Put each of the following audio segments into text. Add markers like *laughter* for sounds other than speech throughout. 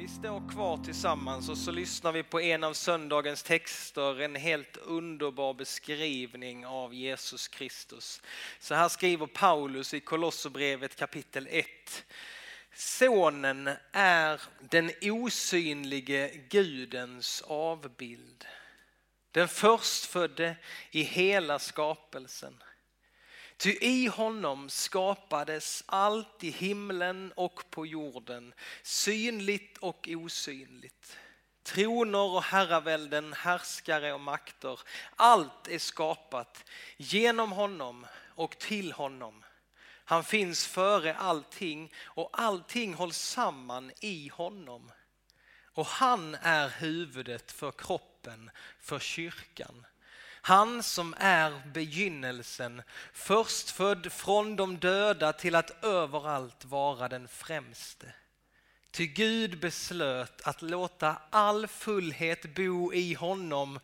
Vi står kvar tillsammans och så lyssnar vi på en av söndagens texter, en helt underbar beskrivning av Jesus Kristus. Så här skriver Paulus i Kolosserbrevet kapitel 1. Sonen är den osynlige Gudens avbild. Den förstfödde i hela skapelsen. Ty i honom skapades allt i himlen och på jorden, synligt och osynligt. Troner och herravälden, härskare och makter, allt är skapat genom honom och till honom. Han finns före allting och allting hålls samman i honom. Och han är huvudet för kroppen, för kyrkan. Han som är begynnelsen, förstfödd från de döda till att överallt vara den främste. Ty Gud beslöt att låta all fullhet bo i honom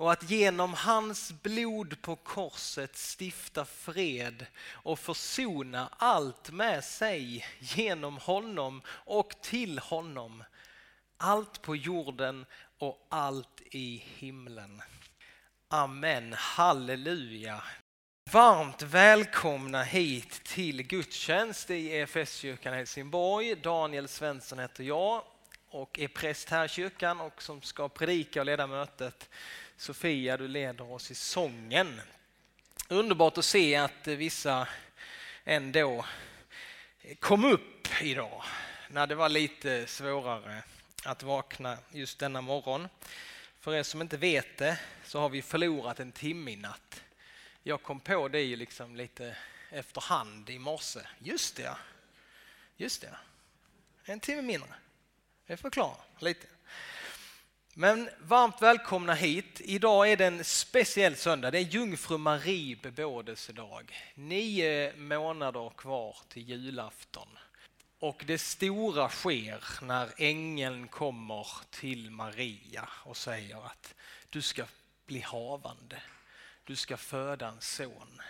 och att genom hans blod på korset stifta fred och försona allt med sig genom honom och till honom. Allt på jorden och allt i himlen. Amen, halleluja. Varmt välkomna hit till gudstjänst i EFS-kyrkan Helsingborg. Daniel Svensson heter jag och är präst här i kyrkan och som ska predika och leda mötet. Sofia, du leder oss i sången. Underbart att se att vissa ändå kom upp idag när det var lite svårare att vakna just denna morgon. För er som inte vet det så har vi förlorat en timme i natt. Jag kom på det ju liksom lite efterhand i morse. Just det, just det. En timme mindre. Det förklarar lite. Men varmt välkomna hit. Idag är det en speciell söndag. Det är Jungfru Marie bebådelsedag. Nio månader kvar till julafton. Och det stora sker när ängeln kommer till Maria och säger att du ska bli havande. Du ska föda en son.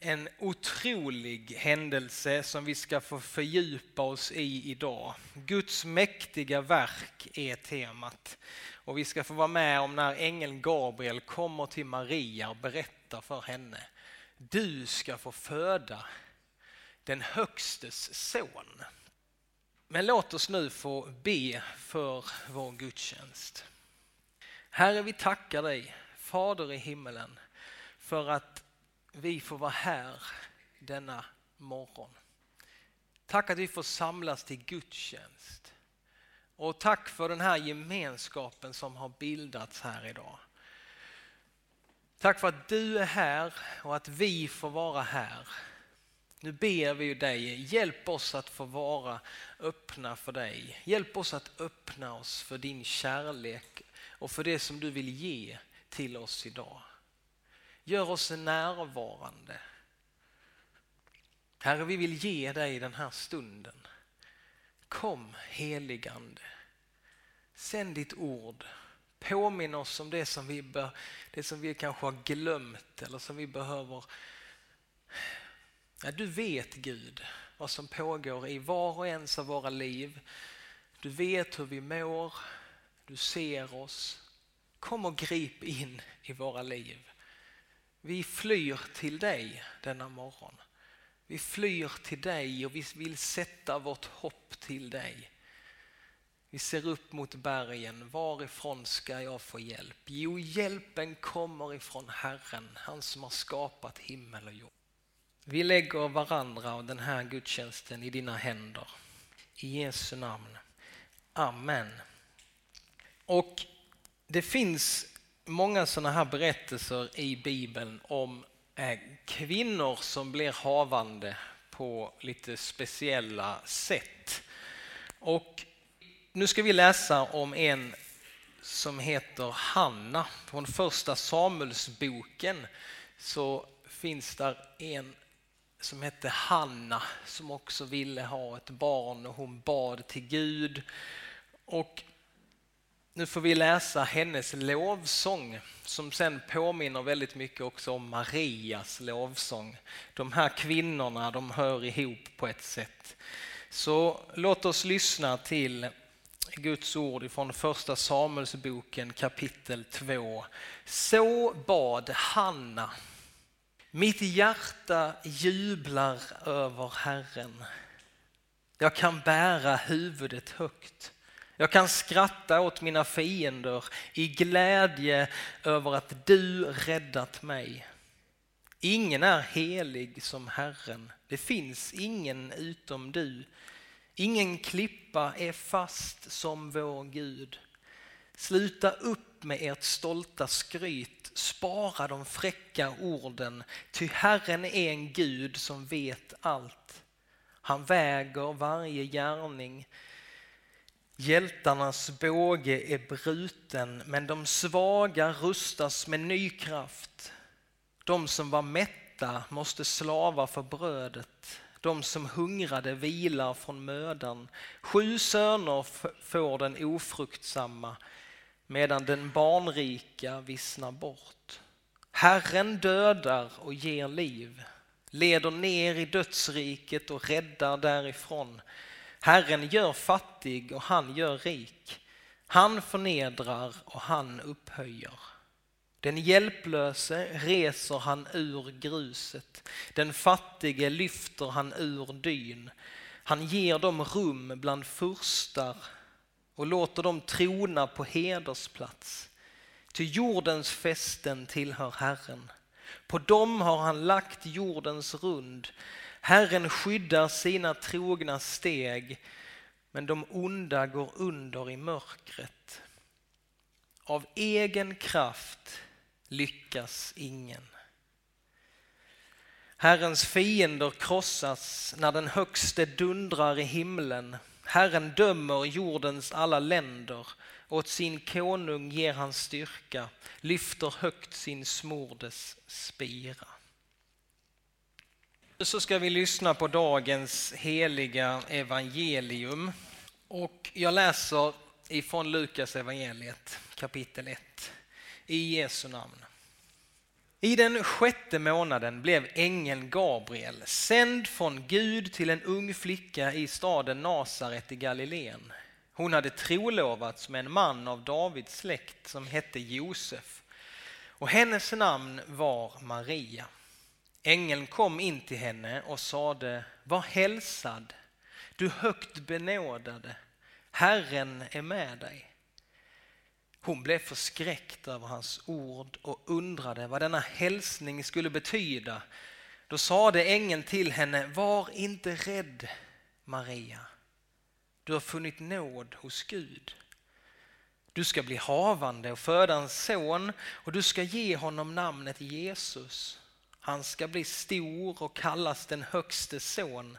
En otrolig händelse som vi ska få fördjupa oss i idag. Guds mäktiga verk är temat. Och vi ska få vara med om när ängeln Gabriel kommer till Maria och berättar för henne. Du ska få föda den högstes son. Men låt oss nu få be för vår gudstjänst. Herre, vi tackar dig, Fader i himmelen, för att vi får vara här denna morgon. Tack att vi får samlas till gudstjänst. Och tack för den här gemenskapen som har bildats här idag. Tack för att du är här och att vi får vara här. Nu ber vi dig, hjälp oss att få vara öppna för dig. Hjälp oss att öppna oss för din kärlek och för det som du vill ge till oss idag. Gör oss närvarande. Herre, vi vill ge dig den här stunden. Kom heligande. Sänd ditt ord. Påminn oss om det som vi, bör, det som vi kanske har glömt eller som vi behöver Ja, du vet Gud vad som pågår i var och ens av våra liv. Du vet hur vi mår, du ser oss. Kom och grip in i våra liv. Vi flyr till dig denna morgon. Vi flyr till dig och vi vill sätta vårt hopp till dig. Vi ser upp mot bergen. Varifrån ska jag få hjälp? Jo, hjälpen kommer ifrån Herren, han som har skapat himmel och jord. Vi lägger varandra och den här gudstjänsten i dina händer. I Jesu namn. Amen. Och det finns många sådana här berättelser i Bibeln om eh, kvinnor som blir havande på lite speciella sätt. Och nu ska vi läsa om en som heter Hanna. Från första Samuelsboken så finns där en som hette Hanna som också ville ha ett barn och hon bad till Gud. Och nu får vi läsa hennes lovsång som sen påminner väldigt mycket också om Marias lovsång. De här kvinnorna de hör ihop på ett sätt. Så låt oss lyssna till Guds ord från första Samuelsboken kapitel 2. Så bad Hanna. Mitt hjärta jublar över Herren. Jag kan bära huvudet högt. Jag kan skratta åt mina fiender i glädje över att du räddat mig. Ingen är helig som Herren. Det finns ingen utom du. Ingen klippa är fast som vår Gud. Sluta upp med ert stolta skryt, spara de fräcka orden, ty Herren är en Gud som vet allt. Han väger varje gärning. Hjältarnas båge är bruten, men de svaga rustas med ny kraft. De som var mätta måste slava för brödet. De som hungrade vilar från mödan. Sju söner får den ofruktsamma medan den barnrika vissnar bort. Herren dödar och ger liv, leder ner i dödsriket och räddar därifrån. Herren gör fattig och han gör rik. Han förnedrar och han upphöjer. Den hjälplöse reser han ur gruset, den fattige lyfter han ur dyn. Han ger dem rum bland furstar och låter dem trona på hedersplats. Ty jordens fästen tillhör Herren. På dem har han lagt jordens rund. Herren skyddar sina trogna steg, men de onda går under i mörkret. Av egen kraft lyckas ingen. Herrens fiender krossas när den högste dundrar i himlen. Herren dömer jordens alla länder. Åt sin konung ger han styrka, lyfter högt sin smordes spira. Så ska vi lyssna på dagens heliga evangelium. Och jag läser ifrån Lukas evangeliet kapitel 1 i Jesu namn. I den sjätte månaden blev ängeln Gabriel sänd från Gud till en ung flicka i staden Nasaret i Galileen. Hon hade trolovats med en man av Davids släkt som hette Josef och hennes namn var Maria. Ängeln kom in till henne och sade, var hälsad, du högt benådade, Herren är med dig. Hon blev förskräckt över hans ord och undrade vad denna hälsning skulle betyda. Då sade ängeln till henne, var inte rädd Maria. Du har funnit nåd hos Gud. Du ska bli havande och föda en son och du ska ge honom namnet Jesus. Han ska bli stor och kallas den högste son.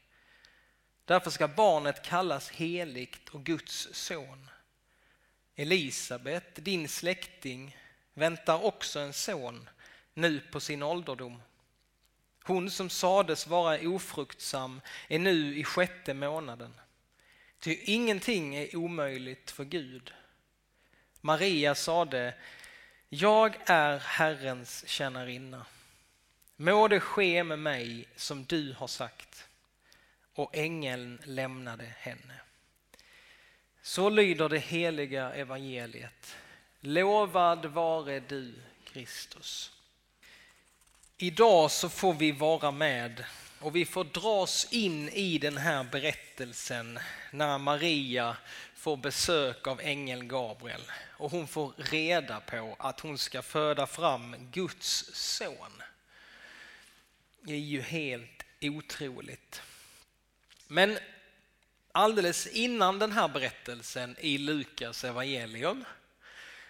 Därför ska barnet kallas heligt och Guds son. Elisabet, din släkting, väntar också en son nu på sin ålderdom. Hon som sades vara ofruktsam är nu i sjätte månaden. Ty ingenting är omöjligt för Gud. Maria sade, jag är Herrens tjänarinna. Må det ske med mig som du har sagt och ängeln lämnade henne. Så lyder det heliga evangeliet. Lovad vare du, Kristus. Idag så får vi vara med och vi får dras in i den här berättelsen när Maria får besök av ängeln Gabriel och hon får reda på att hon ska föda fram Guds son. Det är ju helt otroligt. Men alldeles innan den här berättelsen i Lukas evangelium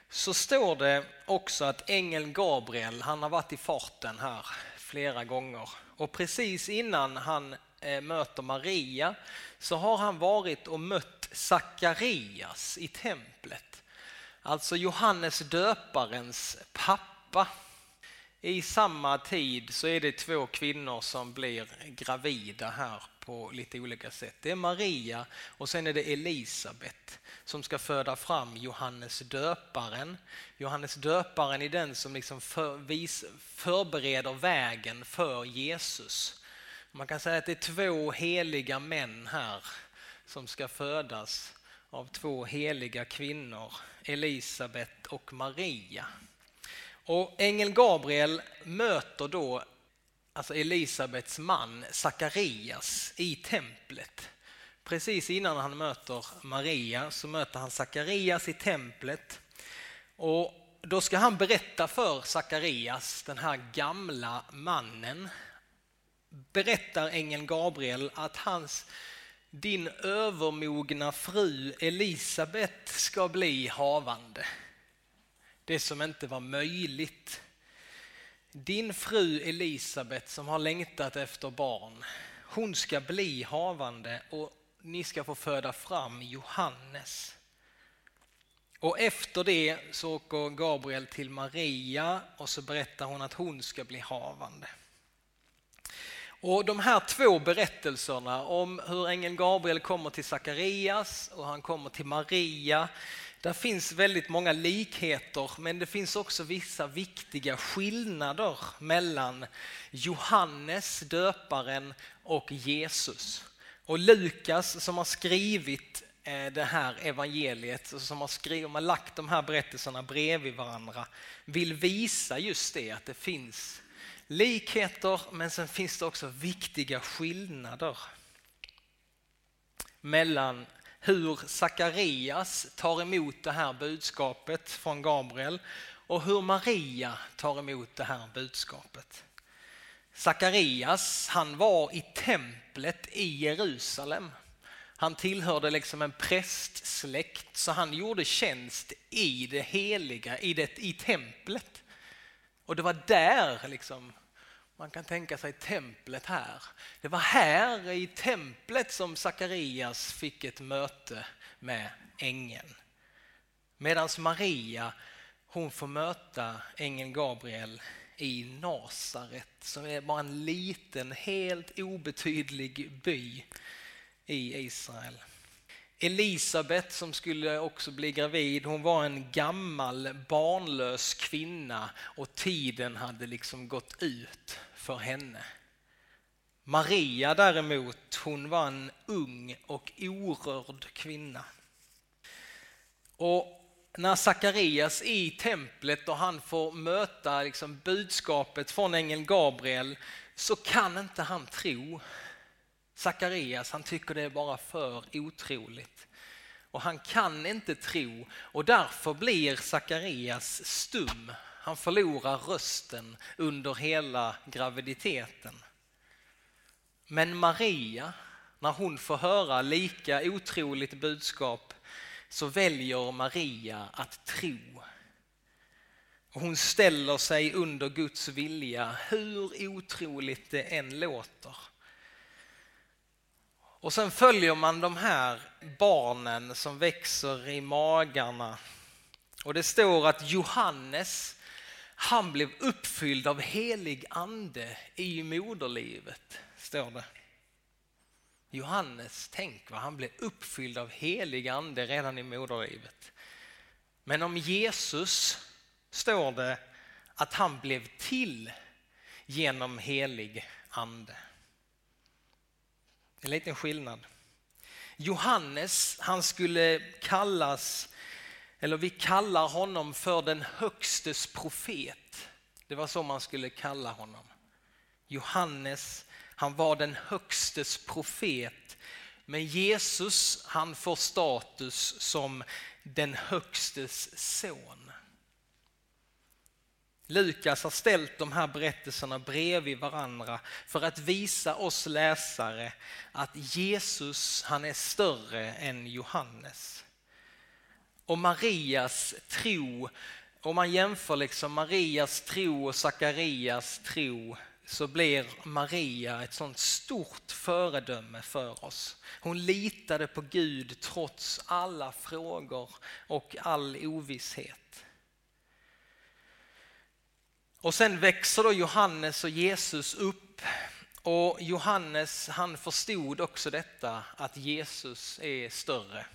så står det också att ängeln Gabriel, han har varit i farten här flera gånger och precis innan han eh, möter Maria så har han varit och mött Sakarias i templet. Alltså Johannes döparens pappa. I samma tid så är det två kvinnor som blir gravida här på lite olika sätt. Det är Maria och sen är det Elisabet som ska föda fram Johannes döparen. Johannes döparen är den som liksom för, vis, förbereder vägen för Jesus. Man kan säga att det är två heliga män här som ska födas av två heliga kvinnor, Elisabet och Maria. Och ängeln Gabriel möter då alltså Elisabets man Sakarias i templet. Precis innan han möter Maria så möter han Sakarias i templet. Och då ska han berätta för Sakarias, den här gamla mannen, berättar ängeln Gabriel att hans, din övermogna fru Elisabet ska bli havande. Det som inte var möjligt. Din fru Elisabet som har längtat efter barn, hon ska bli havande och ni ska få föda fram Johannes. Och efter det så åker Gabriel till Maria och så berättar hon att hon ska bli havande. Och de här två berättelserna om hur ängeln Gabriel kommer till Sakarias och han kommer till Maria. Där finns väldigt många likheter men det finns också vissa viktiga skillnader mellan Johannes döparen och Jesus. Och Lukas som har skrivit eh, det här evangeliet, som har, skrivit, har lagt de här berättelserna bredvid varandra, vill visa just det att det finns likheter men sen finns det också viktiga skillnader mellan hur Sakarias tar emot det här budskapet från Gabriel och hur Maria tar emot det här budskapet. Sakarias, han var i templet i Jerusalem. Han tillhörde liksom en prästsläkt så han gjorde tjänst i det heliga, i, det, i templet. Och det var där liksom man kan tänka sig templet här. Det var här i templet som Sakarias fick ett möte med ängeln. Medan Maria, hon får möta ängeln Gabriel i Nasaret som är bara en liten, helt obetydlig by i Israel. Elisabet som skulle också bli gravid, hon var en gammal barnlös kvinna och tiden hade liksom gått ut för henne. Maria däremot, hon var en ung och orörd kvinna. Och när Sakarias i templet och han får möta liksom budskapet från ängeln Gabriel så kan inte han tro. Sakarias han tycker det är bara för otroligt. Och han kan inte tro och därför blir Sakarias stum han förlorar rösten under hela graviditeten. Men Maria, när hon får höra lika otroligt budskap så väljer Maria att tro. Hon ställer sig under Guds vilja hur otroligt det än låter. Och sen följer man de här barnen som växer i magarna. Och det står att Johannes han blev uppfylld av helig ande i moderlivet, står det. Johannes, tänk vad han blev uppfylld av helig ande redan i moderlivet. Men om Jesus står det att han blev till genom helig ande. Det är En liten skillnad. Johannes, han skulle kallas eller vi kallar honom för den högstes profet. Det var så man skulle kalla honom. Johannes, han var den högstes profet. Men Jesus, han får status som den högstes son. Lukas har ställt de här berättelserna bredvid varandra för att visa oss läsare att Jesus, han är större än Johannes och Marias tro, om man jämför liksom Marias tro och Sakarias tro så blir Maria ett sånt stort föredöme för oss. Hon litade på Gud trots alla frågor och all ovisshet. Och sen växer då Johannes och Jesus upp och Johannes han förstod också detta att Jesus är större.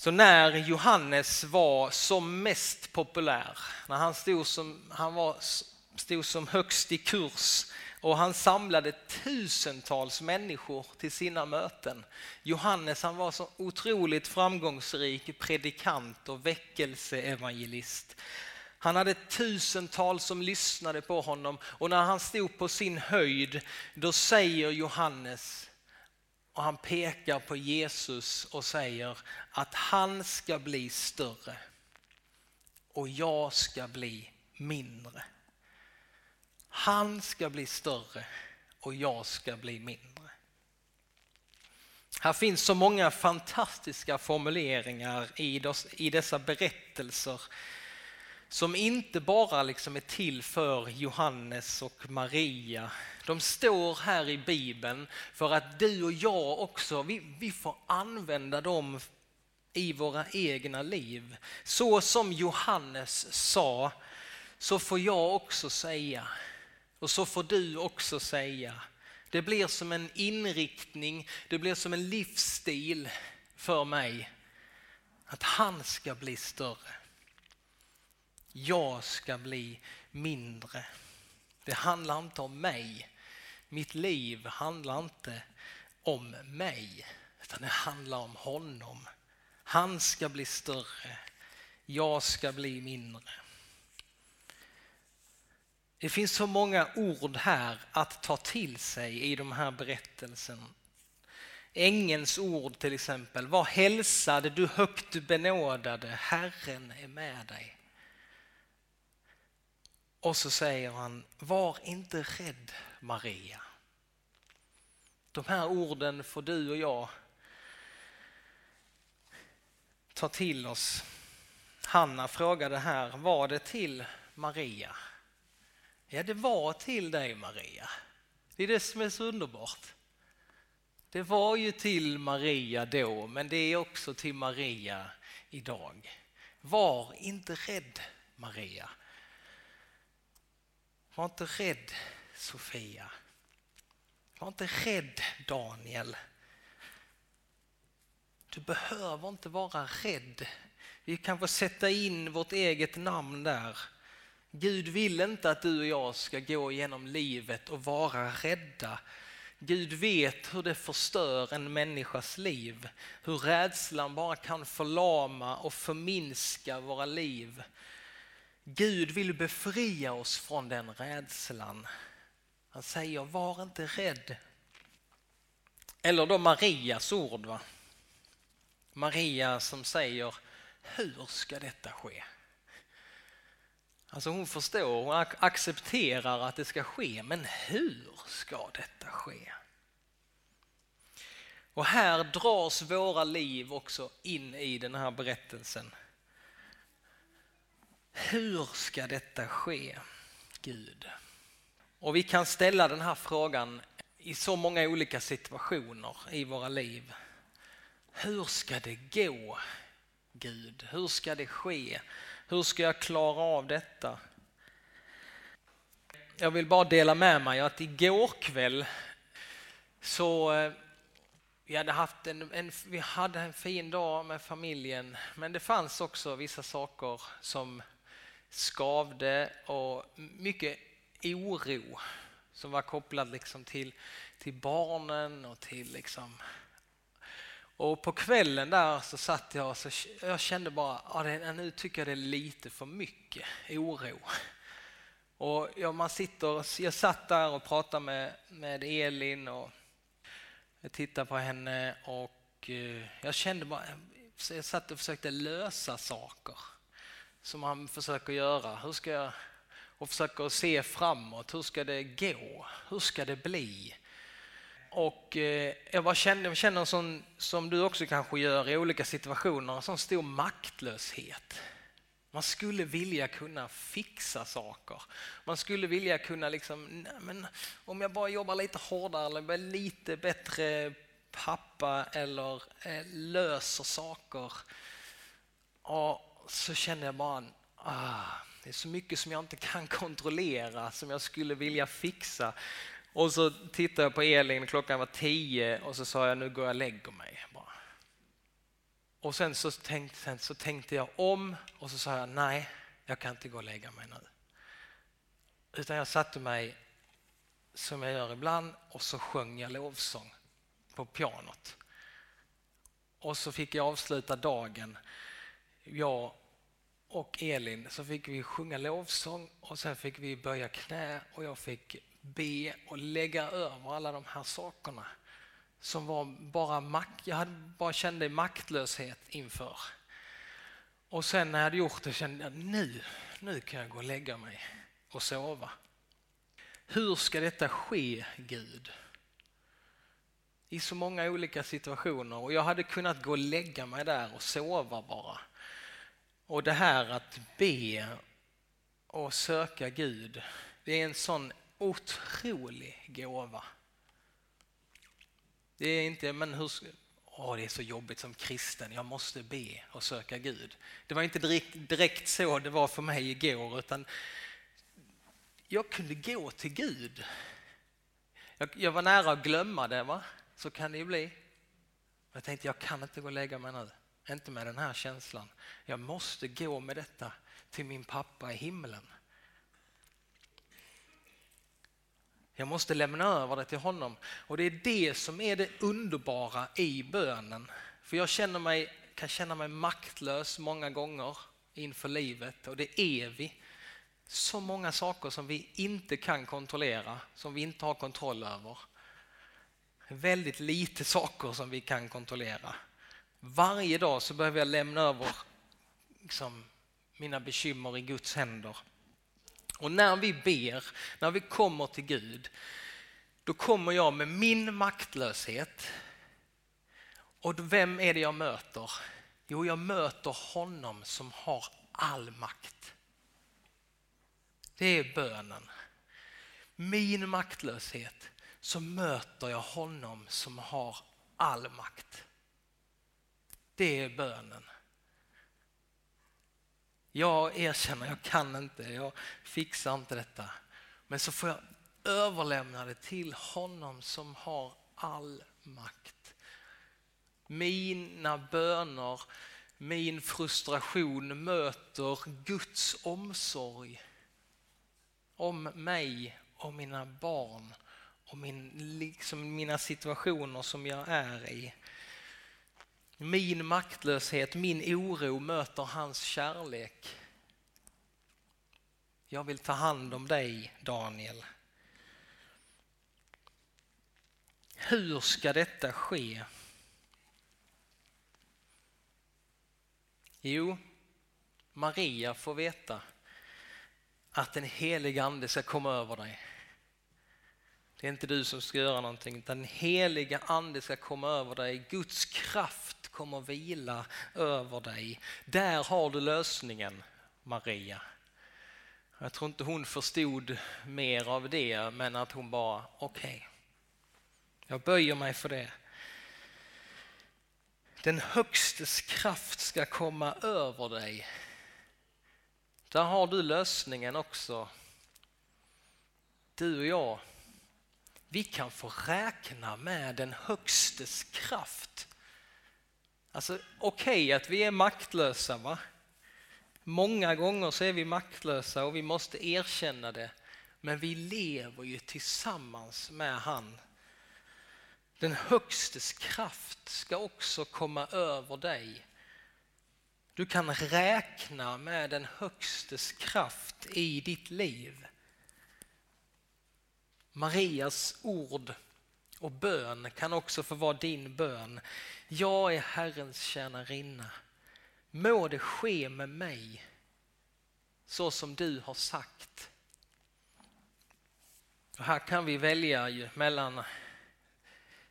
Så när Johannes var som mest populär, när han stod som, han var, stod som högst i kurs och han samlade tusentals människor till sina möten. Johannes han var så otroligt framgångsrik predikant och väckelseevangelist. Han hade tusentals som lyssnade på honom och när han stod på sin höjd då säger Johannes och han pekar på Jesus och säger att han ska bli större och jag ska bli mindre. Han ska bli större och jag ska bli mindre. Här finns så många fantastiska formuleringar i dessa berättelser som inte bara liksom är till för Johannes och Maria. De står här i Bibeln för att du och jag också, vi, vi får använda dem i våra egna liv. Så som Johannes sa, så får jag också säga. Och så får du också säga. Det blir som en inriktning, det blir som en livsstil för mig. Att han ska bli större. Jag ska bli mindre. Det handlar inte om mig. Mitt liv handlar inte om mig, utan det handlar om honom. Han ska bli större, jag ska bli mindre. Det finns så många ord här att ta till sig i de här berättelserna. Ängens ord till exempel. Var hälsad du högt benådade, Herren är med dig. Och så säger han, var inte rädd Maria. De här orden får du och jag ta till oss. Hanna frågade här, var det till Maria? Ja, det var till dig Maria. Det är det som är så underbart. Det var ju till Maria då, men det är också till Maria idag. Var inte rädd Maria. Var inte rädd Sofia. Var inte rädd Daniel. Du behöver inte vara rädd. Vi kan få sätta in vårt eget namn där. Gud vill inte att du och jag ska gå genom livet och vara rädda. Gud vet hur det förstör en människas liv. Hur rädslan bara kan förlama och förminska våra liv. Gud vill befria oss från den rädslan. Han säger var inte rädd. Eller då Marias ord. Va? Maria som säger hur ska detta ske? Alltså hon förstår, hon accepterar att det ska ske, men hur ska detta ske? Och här dras våra liv också in i den här berättelsen. Hur ska detta ske, Gud? Och vi kan ställa den här frågan i så många olika situationer i våra liv. Hur ska det gå, Gud? Hur ska det ske? Hur ska jag klara av detta? Jag vill bara dela med mig att igår kväll så eh, vi hade haft en, en, vi hade en fin dag med familjen men det fanns också vissa saker som skavde och mycket oro som var kopplad liksom till, till barnen och till liksom och på kvällen där så satt jag och så jag kände bara ja, nu tycker jag det är lite för mycket oro. Och ja, man sitter, jag satt där och pratade med, med Elin och jag tittade på henne och eh, jag kände bara, jag satt och försökte lösa saker som han försöker göra. Hur ska jag, och försöker se framåt, hur ska det gå? Hur ska det bli? Och eh, jag bara känner, jag känner sån, som du också kanske gör i olika situationer, en sån stor maktlöshet. Man skulle vilja kunna fixa saker. Man skulle vilja kunna liksom, nej men om jag bara jobbar lite hårdare eller blir lite bättre pappa eller eh, löser saker. Och så känner jag bara, ah, det är så mycket som jag inte kan kontrollera som jag skulle vilja fixa. Och så tittade jag på Elin, klockan var tio och så sa jag nu går jag och lägger mig. Bara. Och sen så, tänkte, sen så tänkte jag om och så sa jag nej, jag kan inte gå och lägga mig nu. Utan jag satte mig som jag gör ibland och så sjöng jag lovsång på pianot. Och så fick jag avsluta dagen. Jag och Elin så fick vi sjunga lovsång och sen fick vi böja knä och jag fick be och lägga över alla de här sakerna som var bara makt, jag hade bara kände maktlöshet inför. Och sen när jag hade gjort det kände jag nu, nu kan jag gå och lägga mig och sova. Hur ska detta ske Gud? I så många olika situationer och jag hade kunnat gå och lägga mig där och sova bara. Och det här att be och söka Gud, det är en sån otrolig gåva. Det är inte, men hur, åh, det är så jobbigt som kristen, jag måste be och söka Gud. Det var inte direkt, direkt så det var för mig igår, utan jag kunde gå till Gud. Jag, jag var nära att glömma det, va? så kan det ju bli. Jag tänkte, jag kan inte gå och lägga mig nu. Inte med den här känslan. Jag måste gå med detta till min pappa i himlen. Jag måste lämna över det till honom. Och det är det som är det underbara i bönen. För jag känner mig, kan känna mig maktlös många gånger inför livet och det är vi. Så många saker som vi inte kan kontrollera, som vi inte har kontroll över. Väldigt lite saker som vi kan kontrollera. Varje dag så behöver jag lämna över liksom, mina bekymmer i Guds händer. Och när vi ber, när vi kommer till Gud, då kommer jag med min maktlöshet. Och vem är det jag möter? Jo, jag möter honom som har all makt. Det är bönen. Min maktlöshet, så möter jag honom som har all makt. Det är bönen. Jag erkänner, jag kan inte, jag fixar inte detta. Men så får jag överlämna det till honom som har all makt. Mina böner, min frustration möter Guds omsorg om mig och mina barn och min, liksom mina situationer som jag är i. Min maktlöshet, min oro möter hans kärlek. Jag vill ta hand om dig, Daniel. Hur ska detta ske? Jo, Maria får veta att den heliga ande ska komma över dig. Det är inte du som ska göra någonting, utan den heliga ande ska komma över dig. Guds kraft kommer vila över dig. Där har du lösningen, Maria. Jag tror inte hon förstod mer av det, men att hon bara, okej, okay, jag böjer mig för det. Den högstes kraft ska komma över dig. Där har du lösningen också. Du och jag, vi kan få räkna med den högstes kraft Alltså okej okay att vi är maktlösa va? Många gånger så är vi maktlösa och vi måste erkänna det. Men vi lever ju tillsammans med han. Den högstes kraft ska också komma över dig. Du kan räkna med den högstes kraft i ditt liv. Marias ord och bön kan också få vara din bön. Jag är Herrens tjänarinna. Må det ske med mig så som du har sagt. Och här kan vi välja ju mellan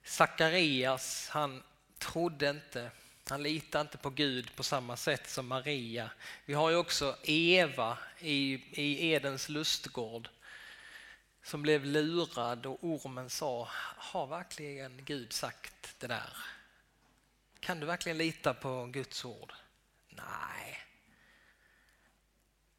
Sakarias, han trodde inte Han litar inte på Gud på samma sätt som Maria. Vi har ju också Eva i, i Edens lustgård som blev lurad och ormen sa, har verkligen Gud sagt det där? Kan du verkligen lita på Guds ord? Nej.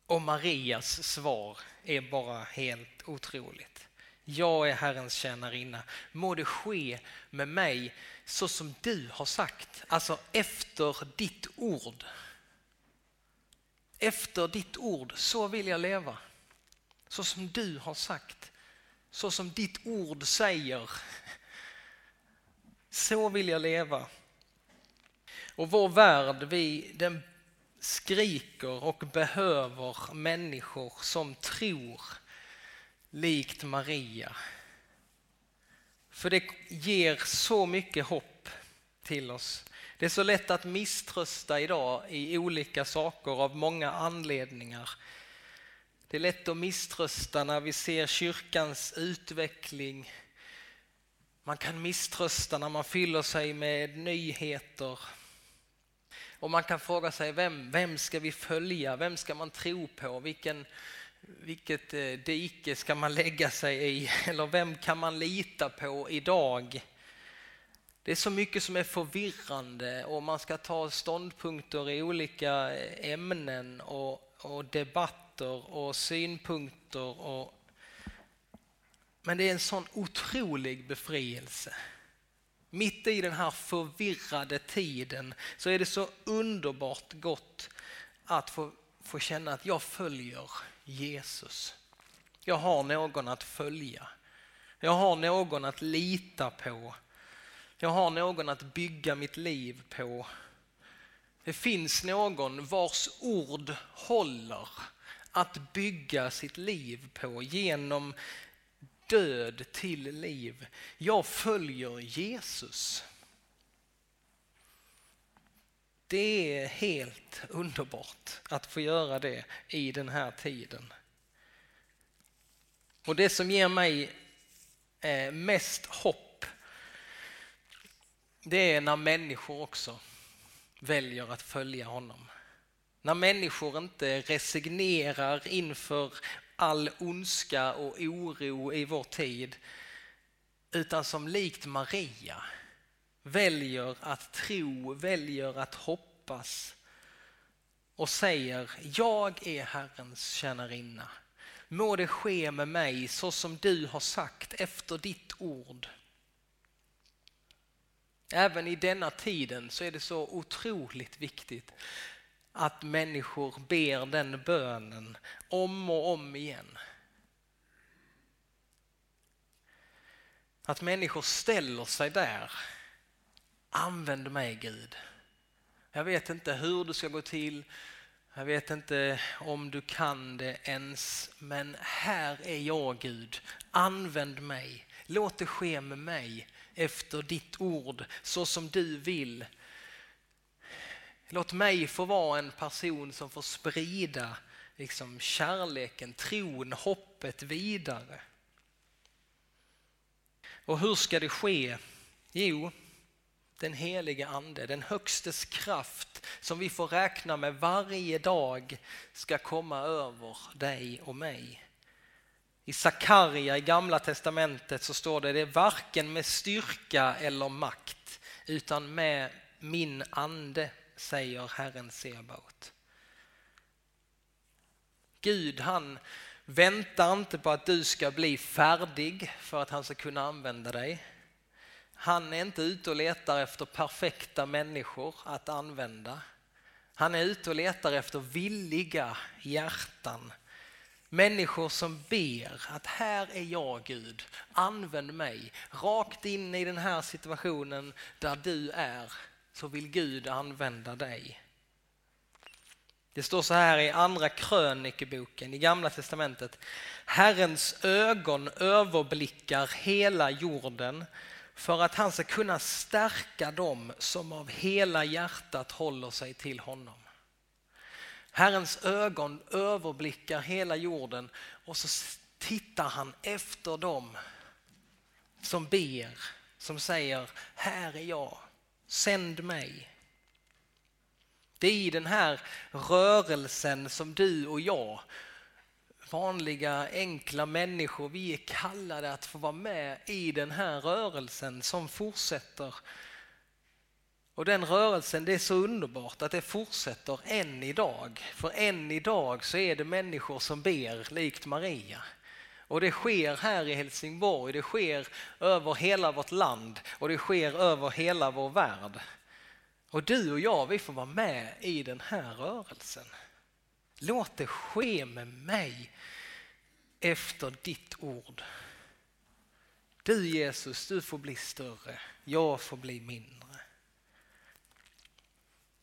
Och Marias svar är bara helt otroligt. Jag är Herrens tjänarinna. Må det ske med mig så som du har sagt, alltså efter ditt ord. Efter ditt ord, så vill jag leva. Så som du har sagt, så som ditt ord säger. Så vill jag leva. Och vår värld, vi, den skriker och behöver människor som tror likt Maria. För det ger så mycket hopp till oss. Det är så lätt att misströsta idag i olika saker av många anledningar. Det är lätt att misströsta när vi ser kyrkans utveckling. Man kan misströsta när man fyller sig med nyheter. Och man kan fråga sig, vem, vem ska vi följa? Vem ska man tro på? Vilken, vilket eh, dike ska man lägga sig i? *laughs* Eller vem kan man lita på idag? Det är så mycket som är förvirrande och man ska ta ståndpunkter i olika eh, ämnen och, och debatter och synpunkter. Och... Men det är en sån otrolig befrielse. Mitt i den här förvirrade tiden så är det så underbart gott att få, få känna att jag följer Jesus. Jag har någon att följa. Jag har någon att lita på. Jag har någon att bygga mitt liv på. Det finns någon vars ord håller att bygga sitt liv på genom död till liv. Jag följer Jesus. Det är helt underbart att få göra det i den här tiden. Och det som ger mig eh, mest hopp det är när människor också väljer att följa honom. När människor inte resignerar inför all ondska och oro i vår tid utan som likt Maria väljer att tro, väljer att hoppas och säger jag är Herrens tjänarinna. Må det ske med mig så som du har sagt efter ditt ord. Även i denna tiden så är det så otroligt viktigt att människor ber den bönen om och om igen. Att människor ställer sig där. Använd mig Gud. Jag vet inte hur det ska gå till. Jag vet inte om du kan det ens, men här är jag Gud. Använd mig. Låt det ske med mig efter ditt ord så som du vill. Låt mig få vara en person som får sprida liksom, kärleken, tron, hoppet vidare. Och hur ska det ske? Jo, den helige ande, den högstes kraft som vi får räkna med varje dag ska komma över dig och mig. I Sakarja i gamla testamentet så står det det är varken med styrka eller makt utan med min ande säger Herren Sebaot. Gud han väntar inte på att du ska bli färdig för att han ska kunna använda dig. Han är inte ute och letar efter perfekta människor att använda. Han är ute och letar efter villiga hjärtan. Människor som ber att här är jag Gud, använd mig. Rakt in i den här situationen där du är så vill Gud använda dig. Det står så här i andra krönikeboken i gamla testamentet. Herrens ögon överblickar hela jorden för att han ska kunna stärka dem som av hela hjärtat håller sig till honom. Herrens ögon överblickar hela jorden och så tittar han efter dem som ber, som säger här är jag, sänd mig. Det är i den här rörelsen som du och jag, vanliga enkla människor, vi är kallade att få vara med i den här rörelsen som fortsätter. Och den rörelsen, det är så underbart att det fortsätter än idag. För än idag så är det människor som ber likt Maria. Och det sker här i Helsingborg, det sker över hela vårt land och det sker över hela vår värld. Och du och jag, vi får vara med i den här rörelsen. Låt det ske med mig efter ditt ord. Du Jesus, du får bli större, jag får bli mindre.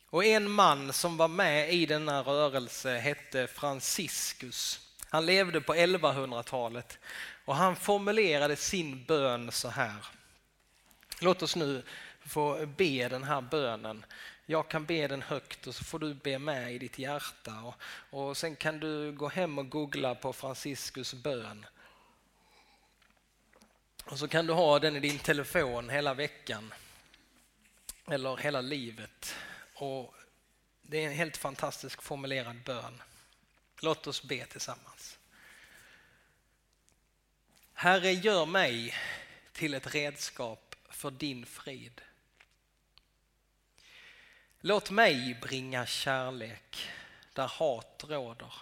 Och en man som var med i denna rörelse hette Franciscus. Han levde på 1100-talet och han formulerade sin bön så här. Låt oss nu få be den här bönen. Jag kan be den högt och så får du be med i ditt hjärta. Och, och sen kan du gå hem och googla på Franciscus bön. Och så kan du ha den i din telefon hela veckan. Eller hela livet. Och det är en helt fantastisk formulerad bön. Låt oss be tillsammans. Herre, gör mig till ett redskap för din frid. Låt mig bringa kärlek där hat råder.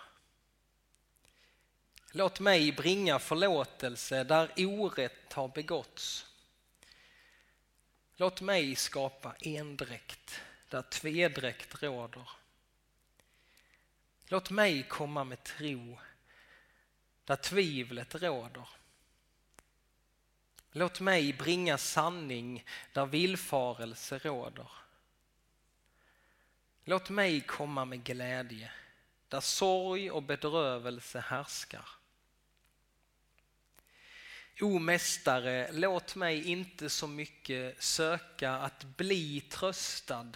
Låt mig bringa förlåtelse där orätt har begåtts. Låt mig skapa endräkt där tvedräkt råder. Låt mig komma med tro där tvivlet råder. Låt mig bringa sanning där villfarelse råder. Låt mig komma med glädje där sorg och bedrövelse härskar. O Mästare, låt mig inte så mycket söka att bli tröstad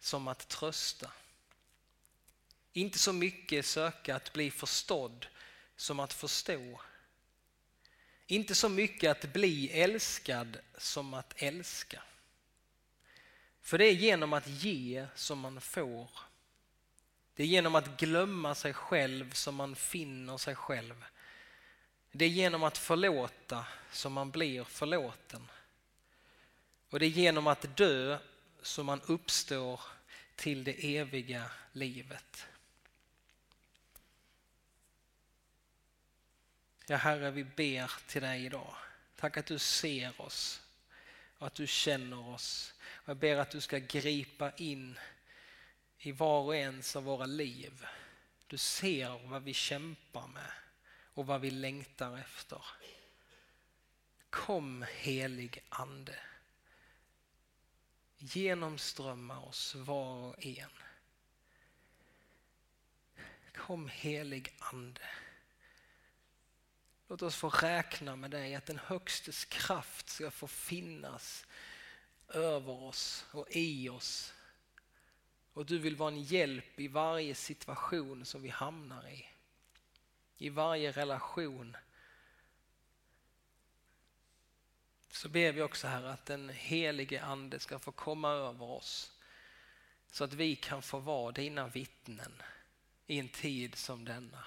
som att trösta. Inte så mycket söka att bli förstådd som att förstå. Inte så mycket att bli älskad som att älska. För det är genom att ge som man får. Det är genom att glömma sig själv som man finner sig själv. Det är genom att förlåta som man blir förlåten. Och det är genom att dö som man uppstår till det eviga livet. Ja, Herre, vi ber till dig idag. Tack att du ser oss och att du känner oss. Jag ber att du ska gripa in i var och ens av våra liv. Du ser vad vi kämpar med och vad vi längtar efter. Kom helig ande. Genomströmma oss var och en. Kom helig ande. Låt oss få räkna med dig, att den högstes kraft ska få finnas över oss och i oss. Och du vill vara en hjälp i varje situation som vi hamnar i. I varje relation. Så ber vi också här att den helige ande ska få komma över oss. Så att vi kan få vara dina vittnen i en tid som denna.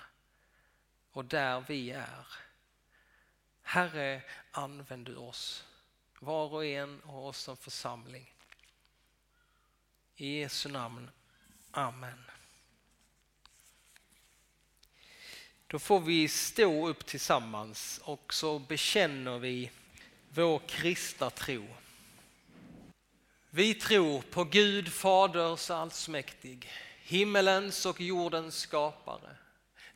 Och där vi är. Herre, använd du oss var och en och oss som församling. I Jesu namn. Amen. Då får vi stå upp tillsammans och så bekänner vi vår kristna tro. Vi tror på Gud Faders allsmäktig, himmelens och jordens skapare.